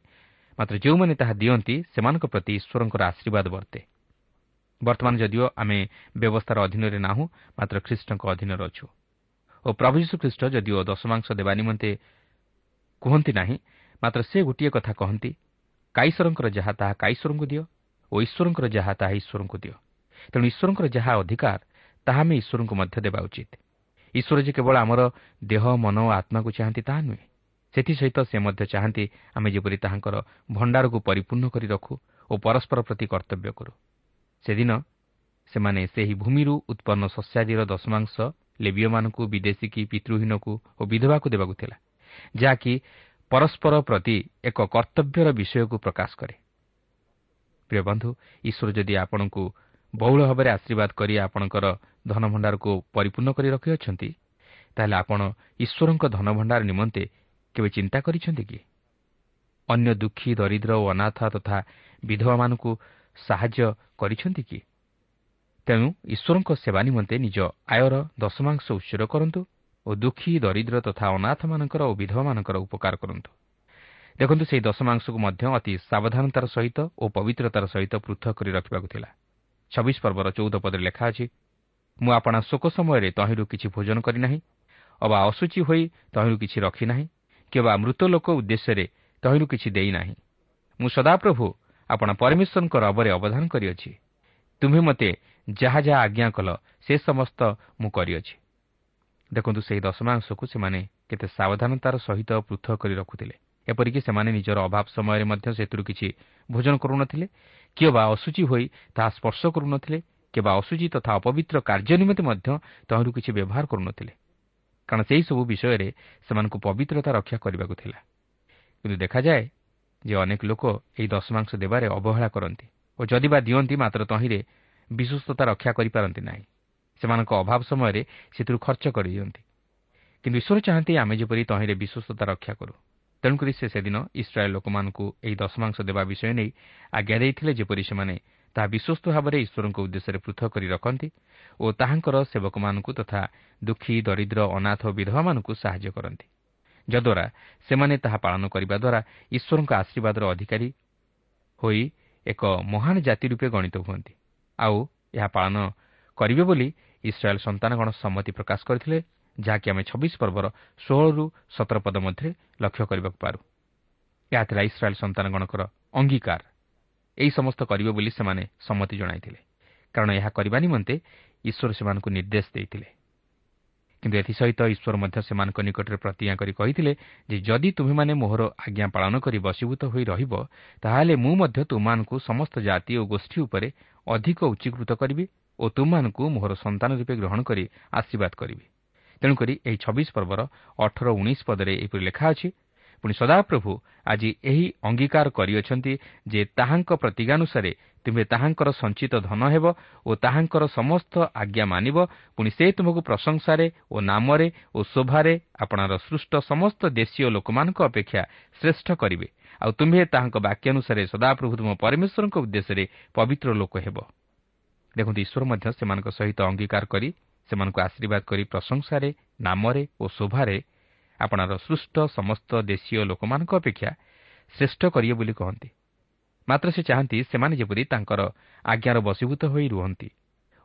ମାତ୍ର ଯେଉଁମାନେ ତାହା ଦିଅନ୍ତି ସେମାନଙ୍କ ପ୍ରତି ଈଶ୍ୱରଙ୍କର ଆଶୀର୍ବାଦ ବର୍ତ୍ତେ। ବର୍ତ୍ତମାନ ଯଦିଓ ଆମେ ବ୍ୟବସ୍ଥାର ଅଧୀନରେ ନାହୁଁ ମାତ୍ର ଖ୍ରୀଷ୍ଟଙ୍କ ଅଧୀନରେ ଅଛୁ। ଓ ପ୍ରଭୁ ଯୀଶୁ ଖ୍ରୀଷ୍ଟ ଯଦିଓ ଦଶମାଂଶ ଦେବା ନିମନ୍ତେ କୁହନ୍ତି ନାହିଁ ମାତ୍ର ସେ ଗୋଟିଏ କଥା କହନ୍ତି କାଇଶ୍ୱରଙ୍କର ଯାହା ତାହା କାଇଶ୍ୱରଙ୍କୁ ଦିଅ ଓ ଈଶ୍ୱରଙ୍କର ଯାହା ତାହା ଈଶ୍ୱରଙ୍କୁ ଦିଅ। ତେଣୁ ଈଶ୍ୱରଙ୍କର ଯାହା ଅଧିକାର ତାହା ଆମେ ଈଶ୍ୱରଙ୍କୁ ମଧ୍ୟ ଦେବା ଉଚିତ। ଈଶ୍ୱର ଯେ କେବଳ ଆମର ଦେହ ମନ ଓ ଆତ୍ମାକୁ ଚାହାନ୍ତି ତାହା ନୁହେଁ। ସେଥିସହିତ ସେ ମଧ୍ୟ ଚାହାନ୍ତି ଆମେ ଯେପରି ତାହାଙ୍କର ଭଣ୍ଡାରକୁ ପରିପୂର୍ଣ୍ଣ କରି ରଖୁ ଓ ପରସ୍ପର ପ୍ରତି କର୍ତ୍ତବ୍ୟ କରୁ। ସେଦିନ ସେମାନେ ସେହି ଭୂମିରୁ ଉତ୍ପନ୍ନ ଶସ୍ୟାଦିର ଦଶମାଂଶ ଲେବିୟମାନଙ୍କୁ ବିଦେଶୀ କି ପିତୃହୀନକୁ ଓ ବିଧବାକୁ ଦେବାକୁ ଥିଲା ଯାହାକି ପରସ୍ପର ପ୍ରତି ଏକ କର୍ତ୍ତବ୍ୟର ବିଷୟକୁ ପ୍ରକାଶ କରେ। ପ୍ରିୟ ବନ୍ଧୁ ଈଶ୍ୱର ଯଦି ଆପଣଙ୍କୁ ବହୁଳ ଭାବରେ ଆଶୀର୍ବାଦ କରି ଆପଣଙ୍କର ଧନଭଣ୍ଡାରକୁ ପରିପୂର୍ଣ୍ଣ କରି ରଖିଅଛନ୍ତି ତାହେଲେ ଆପଣ ଈଶ୍ୱରଙ୍କ ଧନଭଣ୍ଡାର ନିମନ୍ତେ କେବେ ଚିନ୍ତା କରିଛନ୍ତି କି? ଅନ୍ୟ ଦୁଃଖୀ ଦରିଦ୍ର ଓ ଅନାଥ ତଥା ବିଧବାମାନଙ୍କୁ ସାହାଯ୍ୟ କରିଛନ୍ତି କି? ତେଣୁ ଈଶ୍ୱରଙ୍କ ସେବା ନିମନ୍ତେ ନିଜ ଆୟର ଦଶମାଂଶ ଉତ୍ସର୍ଗ କରନ୍ତୁ ଓ ଦୁଃଖୀ ଦରିଦ୍ର ତଥା ଅନାଥମାନଙ୍କର ଓ ବିଧବାମାନଙ୍କର ଉପକାର କରନ୍ତୁ। ଦେଖନ୍ତୁ ସେହି ଦଶମାଂଶକୁ ମଧ୍ୟ ଅତି ସାବଧାନତାର ସହିତ ଓ ପବିତ୍ରତାର ସହିତ ପୃଥକ କରି ରଖିବାକୁ ଥିଲା। ଛବିଶ ପର୍ବର ଚଉଦ ପଦରେ ଲେଖା ଅଛି ମୁଁ ଆପଣା ଶୋକ ସମୟରେ ତହିଁରୁ କିଛି ଭୋଜନ କରିନାହିଁ ଅବା ଅଶୁଚି ହୋଇ ତହିଁରୁ କିଛି ରଖିନାହିଁ କିମ୍ବା ମୃତ ଲୋକ ଉଦ୍ଦେଶ୍ୟରେ ତହିଁରୁ କିଛି ଦେଇନାହିଁ ମୁଁ ସଦାପ୍ରଭୁ ଆପଣ ପରମେଶ୍ୱରଙ୍କ ରବରେ ଅବଦାନ କରିଅଛି। ତୁମ୍ଭେ ମୋତେ ଯାହା ଯାହା ଆଜ୍ଞା କଲ ସେ ସମସ୍ତ ମୁଁ କରିଅଛି। ଦେଖନ୍ତୁ ସେହି ଦଶମାଂଶକୁ ସେମାନେ କେତେ ସାବଧାନତାର ସହିତ ପୃଥକ କରି ରଖୁଥିଲେ। ଏପରିକି ସେମାନେ ନିଜର ଅଭାବ ସମୟରେ ମଧ୍ୟ ସେଥିରୁ କିଛି ଭୋଜନ କରୁନଥିଲେ କିମ୍ବା ଅଶୁଚି ହୋଇ ତାହା ସ୍ପର୍ଶ କରୁନଥିଲେ କିମ୍ବା ଅଶୁଚି ତଥା ଅପବିତ୍ର କାର୍ଯ୍ୟ ନିମନ୍ତେ ମଧ୍ୟ ତହିଁରୁ କିଛି ବ୍ୟବହାର କରୁନଥିଲେ। କାରଣ ସେହିସବୁ ବିଷୟରେ ସେମାନଙ୍କୁ ପବିତ୍ରତା ରକ୍ଷା କରିବାକୁ ଥିଲା। କିନ୍ତୁ ଦେଖାଯାଏ ଯେ ଅନେକ ଲୋକ ଏହି ଦଶମାଂଶ ଦେବାରେ ଅବହେଳା କରନ୍ତି ଓ ଯଦି ବା ଦିଅନ୍ତି ମାତ୍ର ତହିଁରେ ବିଶ୍ୱସ୍ତତା ରକ୍ଷା କରିପାରନ୍ତି ନାହିଁ। ସେମାନଙ୍କ ଅଭାବ ସମୟରେ ସେଥିରୁ ଖର୍ଚ୍ଚ କରିଦିଅନ୍ତି। କିନ୍ତୁ ଈଶ୍ୱର ଚାହାନ୍ତି ଆମେ ଯେପରି ତହିଁରେ ବିଶ୍ୱସ୍ତତା ରକ୍ଷା କରୁ। ତେଣୁକରି ସେ ସେଦିନ ଇସ୍ରାଏଲ୍ ଲୋକମାନଙ୍କୁ ଏହି ଦଶମାଂଶ ଦେବା ବିଷୟ ନେଇ ଆଜ୍ଞା ଦେଇଥିଲେ ଯେପରି ସେମାନେ ତାହା ବିଶ୍ୱସ୍ତ ଭାବରେ ଈଶ୍ୱରଙ୍କ ଉଦ୍ଦେଶ୍ୟରେ ପୃଥକ କରି ରଖନ୍ତି ଓ ତାହାଙ୍କର ସେବକମାନଙ୍କୁ ତଥା ଦୁଃଖୀ ଦରିଦ୍ର ଅନାଥ ଓ ବିଧବାମାନଙ୍କୁ ସାହାଯ୍ୟ କରନ୍ତି। ଯଦ୍ୱାରା ସେମାନେ ତାହା ପାଳନ କରିବା ଦ୍ୱାରା ଈଶ୍ୱରଙ୍କ ଆଶୀର୍ବାଦର ଅଧିକାରୀ ହୋଇ ଏକ ମହାନ ଜାତି ରୂପେ ଗଣିତ ହୁଅନ୍ତି। ଆଉ ଏହା ପାଳନ କରିବେ ବୋଲି ଇସ୍ରାଏଲ୍ ସନ୍ତାନଗଣ ସମ୍ମତି ପ୍ରକାଶ କରିଥିଲେ ଯାହାକି ଆମେ ଛବିଶ ପର୍ବର ଷୋହଳରୁ ସତର ପଦ ମଧ୍ୟରେ ଲକ୍ଷ୍ୟ କରିବାକୁ ପାରୁ। ଏହା ଥିଲା ଇସ୍ରାଏଲ୍ ସନ୍ତାନଗଣଙ୍କର ଅଙ୍ଗୀକାର। ଏହି ସମସ୍ତ କରିବେ ବୋଲି ସେମାନେ ସମ୍ମତି ଜଣାଇଥିଲେ। କାରଣ ଏହା କରିବା ନିମନ୍ତେ ଈଶ୍ୱର ସେମାନଙ୍କୁ ନିର୍ଦ୍ଦେଶ ଦେଇଥିଲେ। କିନ୍ତୁ ଏଥିସହିତ ଈଶ୍ୱର ମଧ୍ୟ ସେମାନଙ୍କ ନିକଟରେ ପ୍ରତିଜ୍ଞା କରି କହିଥିଲେ ଯେ ଯଦି ତୁମେମାନେ ମୋହର ଆଜ୍ଞା ପାଳନ କରି ବଶୀଭୂତ ହୋଇ ରହିବ ତାହେଲେ ମୁଁ ମଧ୍ୟ ତୁମମାନଙ୍କୁ ସମସ୍ତ ଜାତି ଓ ଗୋଷ୍ଠୀ ଉପରେ ଅଧିକ ଉଚ୍ଚୀକୃତ କରିବି ଓ ତୁମମାନଙ୍କୁ ମୋହର ସନ୍ତାନ ରୂପେ ଗ୍ରହଣ କରି ଆଶୀର୍ବାଦ କରିବି। ତେଣୁକରି ଏହି ଛବିଶ ପର୍ବର ଅଠର ଉଣେଇଶ ପଦରେ ଏହିପରି ଲେଖା ଅଛି ପୁଣି ସଦାପ୍ରଭୁ ଆଜି ଏହି ଅଙ୍ଗୀକାର କରିଅଛନ୍ତି ଯେ ତାହାଙ୍କ ପ୍ରତିଜ୍ଞାନୁସାରେ ତୁମେ ତାହାଙ୍କର ସଞ୍ଚିତ ଧନ ହେବ ଓ ତାହାଙ୍କର ସମସ୍ତ ଆଜ୍ଞା ମାନିବ ପୁଣି ସେ ତୁମକୁ ପ୍ରଶଂସାରେ ଓ ନାମରେ ଓ ଶୋଭାରେ ଆପଣାର ସୃଷ୍ଟ ସମସ୍ତ ଦେଶୀୟ ଲୋକମାନଙ୍କ ଅପେକ୍ଷା ଶ୍ରେଷ୍ଠ କରିବେ। ଆଉ ତୁମ୍ଭେ ତାହାଙ୍କ ବାକ୍ୟାନୁସାରେ ସଦାପ୍ରଭୁ ତୁମ ପରମେଶ୍ୱରଙ୍କ ଉଦ୍ଦେଶ୍ୟରେ ପବିତ୍ର ଲୋକ ହେବ। ଦେଖନ୍ତୁ ଈଶ୍ୱର ମଧ୍ୟ ସେମାନଙ୍କ ସହିତ ଅଙ୍ଗୀକାର କରି ସେମାନଙ୍କୁ ଆଶୀର୍ବାଦ କରି ପ୍ରଶଂସାରେ ନାମରେ ଓ ଶୋଭାରେ ଆପଣାର ସୃଷ୍ଟ ସମସ୍ତ ଦେଶୀୟ ଲୋକମାନଙ୍କ ଅପେକ୍ଷା ଶ୍ରେଷ୍ଠ କରିବେ ବୋଲି କହନ୍ତି। ମାତ୍ର ସେ ଚାହାନ୍ତି ସେମାନେ ଯେପରି ତାଙ୍କର ଆଜ୍ଞାର ବଶୀଭୂତ ହୋଇ ରୁହନ୍ତି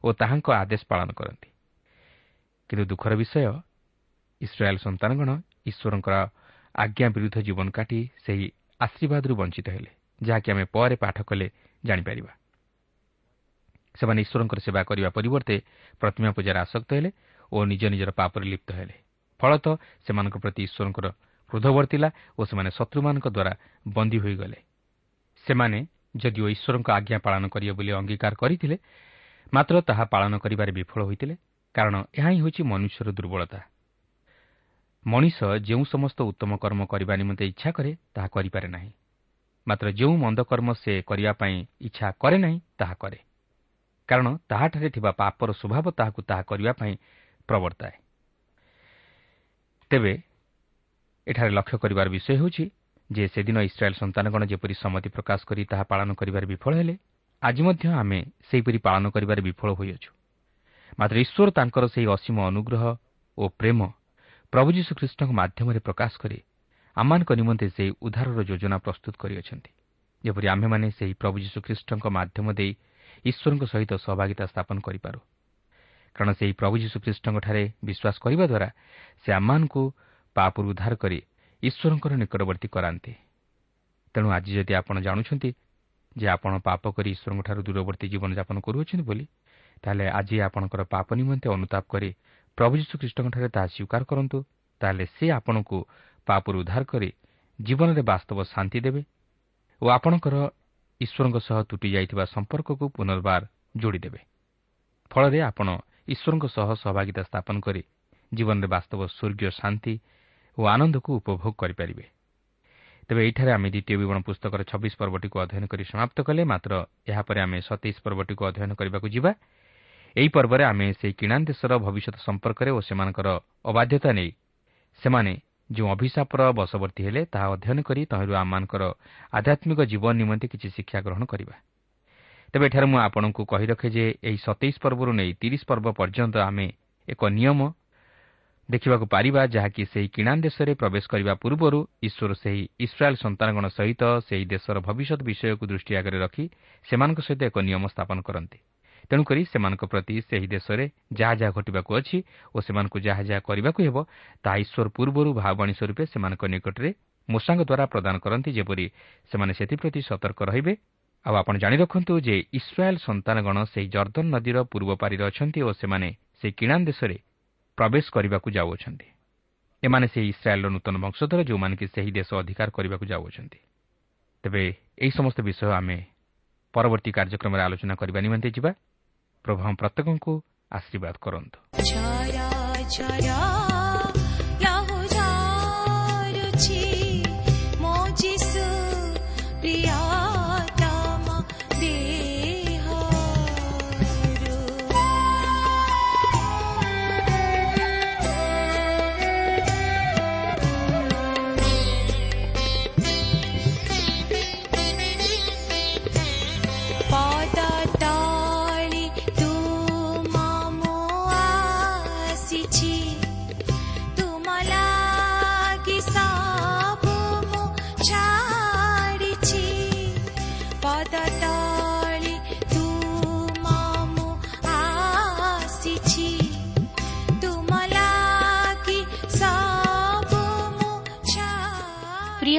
ଓ ତାହାଙ୍କ ଆଦେଶ ପାଳନ କରନ୍ତି। କିନ୍ତୁ ଦୁଃଖର ବିଷୟ ଇସ୍ରାଏଲ୍ ସନ୍ତାନଗଣ ଈଶ୍ୱରଙ୍କର ଆଜ୍ଞା ବିରୁଦ୍ଧ ଜୀବନ କାଟି ସେହି ଆଶୀର୍ବାଦରୁ ବଞ୍ଚିତ ହେଲେ ଯାହାକି ଆମେ ପରେ ପାଠ କଲେ ଜାଣିପାରିବା। ସେମାନେ ଈଶ୍ୱରଙ୍କର ସେବା କରିବା ପରିବର୍ତ୍ତେ ପ୍ରତିମା ପୂଜାରେ ଆସକ୍ତ ହେଲେ ଓ ନିଜ ନିଜର ପାପରେ ଲିପ୍ତ ହେଲେ। ଫଳତଃ ସେମାନଙ୍କ ପ୍ରତି ଈଶ୍ୱରଙ୍କର କ୍ରୋଧ ବର୍ତ୍ତିଲା ଓ ସେମାନେ ଶତ୍ରୁମାନଙ୍କ ଦ୍ୱାରା ବନ୍ଦୀ ହୋଇଗଲେ। ସେମାନେ ଯଦିଓ ଈଶ୍ୱରଙ୍କ ଆଜ୍ଞା ପାଳନ କରିବେ ବୋଲି ଅଙ୍ଗୀକାର କରିଥିଲେ ମାତ୍ର ତାହା ପାଳନ କରିବାରେ ବିଫଳ ହୋଇଥିଲେ କାରଣ ଏହା ହିଁ ହେଉଛି ମନୁଷ୍ୟର ଦୁର୍ବଳତା। ମଣିଷ ଯେଉଁ ସମସ୍ତ ଉତ୍ତମ କର୍ମ କରିବା ନିମନ୍ତେ ଇଚ୍ଛା କରେ ତାହା କରିପାରେ ନାହିଁ। ମାତ୍ର ଯେଉଁ ମନ୍ଦ କର୍ମ ସେ କରିବା ପାଇଁ ଇଚ୍ଛା କରେ ନାହିଁ ତାହା କରେ। କାରଣ ତାହାଠାରେ ଥିବା ପାପର ସ୍ୱଭାବ ତାହାକୁ ତାହା କରିବା ପାଇଁ ପ୍ରବର୍ତ୍ତାଏ। ତେବେ ଏଠାରେ ଲକ୍ଷ୍ୟ କରିବାର ବିଷୟ ହେଉଛି ଯେ ସେଦିନ ଇସ୍ରାଏଲ୍ ସନ୍ତାନଗଣ ଯେପରି ସମ୍ମତି ପ୍ରକାଶ କରି ତାହା ପାଳନ କରିବାରେ ବିଫଳ ହେଲେ ଆଜି ମଧ୍ୟ ଆମେ ସେହିପରି ପାଳନ କରିବାରେ ବିଫଳ ହୋଇଅଛୁ। ମାତ୍ର ଈଶ୍ୱର ତାଙ୍କର ସେହି ଅସୀମ ଅନୁଗ୍ରହ ଓ ପ୍ରେମ ପ୍ରଭୁ ଯୀଶୁଖ୍ରୀଷ୍ଟଙ୍କ ମାଧ୍ୟମରେ ପ୍ରକାଶ କରି ଆମମାନଙ୍କ ନିମନ୍ତେ ସେହି ଉଦ୍ଧାରର ଯୋଜନା ପ୍ରସ୍ତୁତ କରିଅଛନ୍ତି। ଯେପରି ଆମ୍ଭେମାନେ ସେହି ପ୍ରଭୁ ଯୀଶୁଖ୍ରୀଷ୍ଟଙ୍କ ମାଧ୍ୟମ ଦେଇ ଈଶ୍ୱରଙ୍କ ସହିତ ସହଭାଗିତା ସ୍ଥାପନ କରିପାରୁ। କାରଣ ସେହି ପ୍ରଭୁ ଯୀଶୁଖ୍ରୀଷ୍ଟଙ୍କଠାରେ ବିଶ୍ୱାସ କରିବା ଦ୍ୱାରା ସେ ଆମମାନଙ୍କୁ ପାପରୁ ଉଦ୍ଧାର କରି ଈଶ୍ୱରଙ୍କର ନିକଟବର୍ତ୍ତୀ କରାନ୍ତି। ତେଣୁ ଆଜି ଯଦି ଆପଣ ଜାଣୁଛନ୍ତି ଯେ ଆପଣ ପାପ କରି ଈଶ୍ୱରଙ୍କଠାରୁ ଦୂରବର୍ତ୍ତୀ ଜୀବନଯାପନ କରୁଅଛନ୍ତି ବୋଲି ତାହେଲେ ଆଜି ଆପଣଙ୍କର ପାପ ନିମନ୍ତେ ଅନୁତାପ କରି ପ୍ରଭୁ ଯୀଶୁଖ୍ରୀଷ୍ଟଙ୍କଠାରେ ତାହା ସ୍ୱୀକାର କରନ୍ତୁ ତାହେଲେ ସେ ଆପଣଙ୍କୁ ପାପରୁ ଉଦ୍ଧାର କରି ଜୀବନରେ ବାସ୍ତବ ଶାନ୍ତି ଦେବେ ଓ ଆପଣଙ୍କର ଈଶ୍ୱରଙ୍କ ସହ ତୁଟି ଯାଇଥିବା ସମ୍ପର୍କକୁ ପୁନର୍ବାର ଯୋଡ଼ିଦେବେ। ଫଳରେ ଆପଣ ଈଶ୍ୱରଙ୍କ ସହ ସହଭାଗିତା ସ୍ଥାପନ କରି ଜୀବନରେ ବାସ୍ତବ ସ୍ୱର୍ଗୀୟ ଶାନ୍ତି ଓ ଆନନ୍ଦକୁ ଉପଭୋଗ କରିପାରିବେ। ତେବେ ଏହିଠାରେ ଆମେ ଦ୍ୱିତୀୟ ବିବରଣ ପୁସ୍ତକର ଛବିଶ ପର୍ବଟିକୁ ଅଧ୍ୟୟନ କରି ସମାପ୍ତ କଲେ। ମାତ୍ର ଏହାପରେ ଆମେ ସତେଇଶ ପର୍ବଟିକୁ ଅଧ୍ୟୟନ କରିବାକୁ ଯିବା। ଏହି ପର୍ବରେ ଆମେ ସେହି କିଣା ଦେଶର ଭବିଷ୍ୟତ ସମ୍ପର୍କରେ ଓ ସେମାନଙ୍କର ଅବାଧ୍ୟତା ନେଇ ସେମାନେ ଯେଉଁ ଅଭିଶାପର ବଶବର୍ତ୍ତୀ ହେଲେ ତାହା ଅଧ୍ୟୟନ କରି ତହିଁରୁ ଆମମାନଙ୍କର ଆଧ୍ୟାତ୍ମିକ ଜୀବନ ନିମନ୍ତେ କିଛି ଶିକ୍ଷା ଗ୍ରହଣ କରିବା। ତେବେ ଏଠାରେ ମୁଁ ଆପଣଙ୍କୁ କହି ରଖେ ଯେ ଏହି ସତେଇଶ ପର୍ବରୁ ନେଇ ତିରିଶ ପର୍ବ ପର୍ଯ୍ୟନ୍ତ ଆମେ ଏକ ନିୟମ ଦେଖିବାକୁ ପାରିବା ଯାହାକି ସେହି କିଣା ଦେଶରେ ପ୍ରବେଶ କରିବା ପୂର୍ବରୁ ଈଶ୍ୱର ସେହି ଇସ୍ରାଏଲ୍ ସନ୍ତାନଗଣ ସହିତ ସେହି ଦେଶର ଭବିଷ୍ୟତ ବିଷୟକୁ ଦୃଷ୍ଟି ଆଗରେ ରଖି ସେମାନଙ୍କ ସହିତ ଏକ ନିୟମ ସ୍ଥାପନ କରନ୍ତି। ତେଣୁକରି ସେମାନଙ୍କ ପ୍ରତି ସେହି ଦେଶରେ ଯାହା ଯାହା ଘଟିବାକୁ ଅଛି ଓ ସେମାନଙ୍କୁ ଯାହା ଯାହା କରିବାକୁ ହେବ ତାହା ଈଶ୍ୱର ପୂର୍ବରୁ ଭାବବାଣୀ ସ୍ୱରୂପେ ସେମାନଙ୍କ ନିକଟରେ ମୂଷାଙ୍କ ଦ୍ୱାରା ପ୍ରଦାନ କରନ୍ତି ଯେପରି ସେମାନେ ସେଥିପ୍ରତି ସତର୍କ ରହିବେ ଆଉ ଆପଣ ଜାଣି ରଖନ୍ତୁ ଯେ ଇସ୍ରାଏଲ୍ ସନ୍ତାନଗଣ ସେହି ଜର୍ଦ୍ଦନ ନଦୀର ପୂର୍ବ ପାରିରେ ଅଛନ୍ତି ଓ ସେମାନେ ସେହି କିଣା ଦେଶରେ ପ୍ରବେଶ କରିବାକୁ ଯାଉଅଛନ୍ତି। ଏମାନେ ସେହି ଇସ୍ରାଏଲ୍ର ନୂତନ ବଂଶଧର ଯେଉଁମାନେ କି ସେହି ଦେଶ ଅଧିକାର କରିବାକୁ ଯାଉଅଛନ୍ତି। ତେବେ ଏହି ସମସ୍ତ ବିଷୟ ଆମେ ପରବର୍ତ୍ତୀ କାର୍ଯ୍ୟକ୍ରମରେ ଆଲୋଚନା କରିବା ନିମନ୍ତେ ଯିବା। ପ୍ରଭୁ ଆମ ପ୍ରତ୍ୟେକଙ୍କୁ ଆଶୀର୍ବାଦ କରନ୍ତୁ।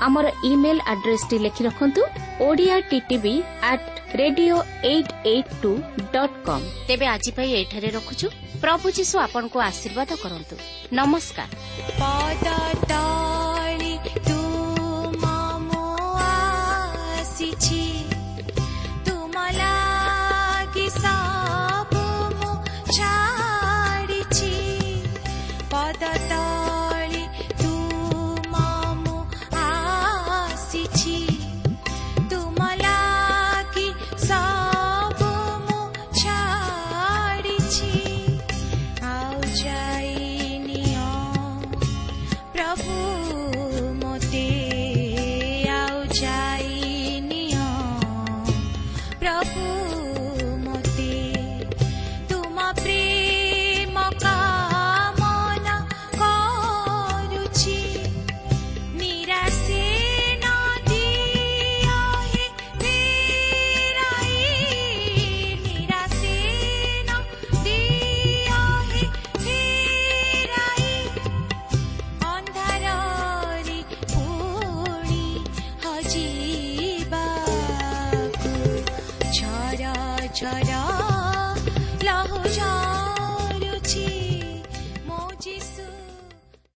ଆମର ଇମେଲ୍ ଆଡ୍ରେସ୍ଟି ଲେଖି ରଖନ୍ତୁ Odia TTV at radio eight eight two dot com ତେବେ ଆଜି ପାଇଁ ଏଠାରେ ରଖୁଛୁ। ପ୍ରଭୁ ଯୀଶୁ ଆପଣଙ୍କୁ ଆଶୀର୍ବାଦ କରନ୍ତୁ। ନମସ୍କାର।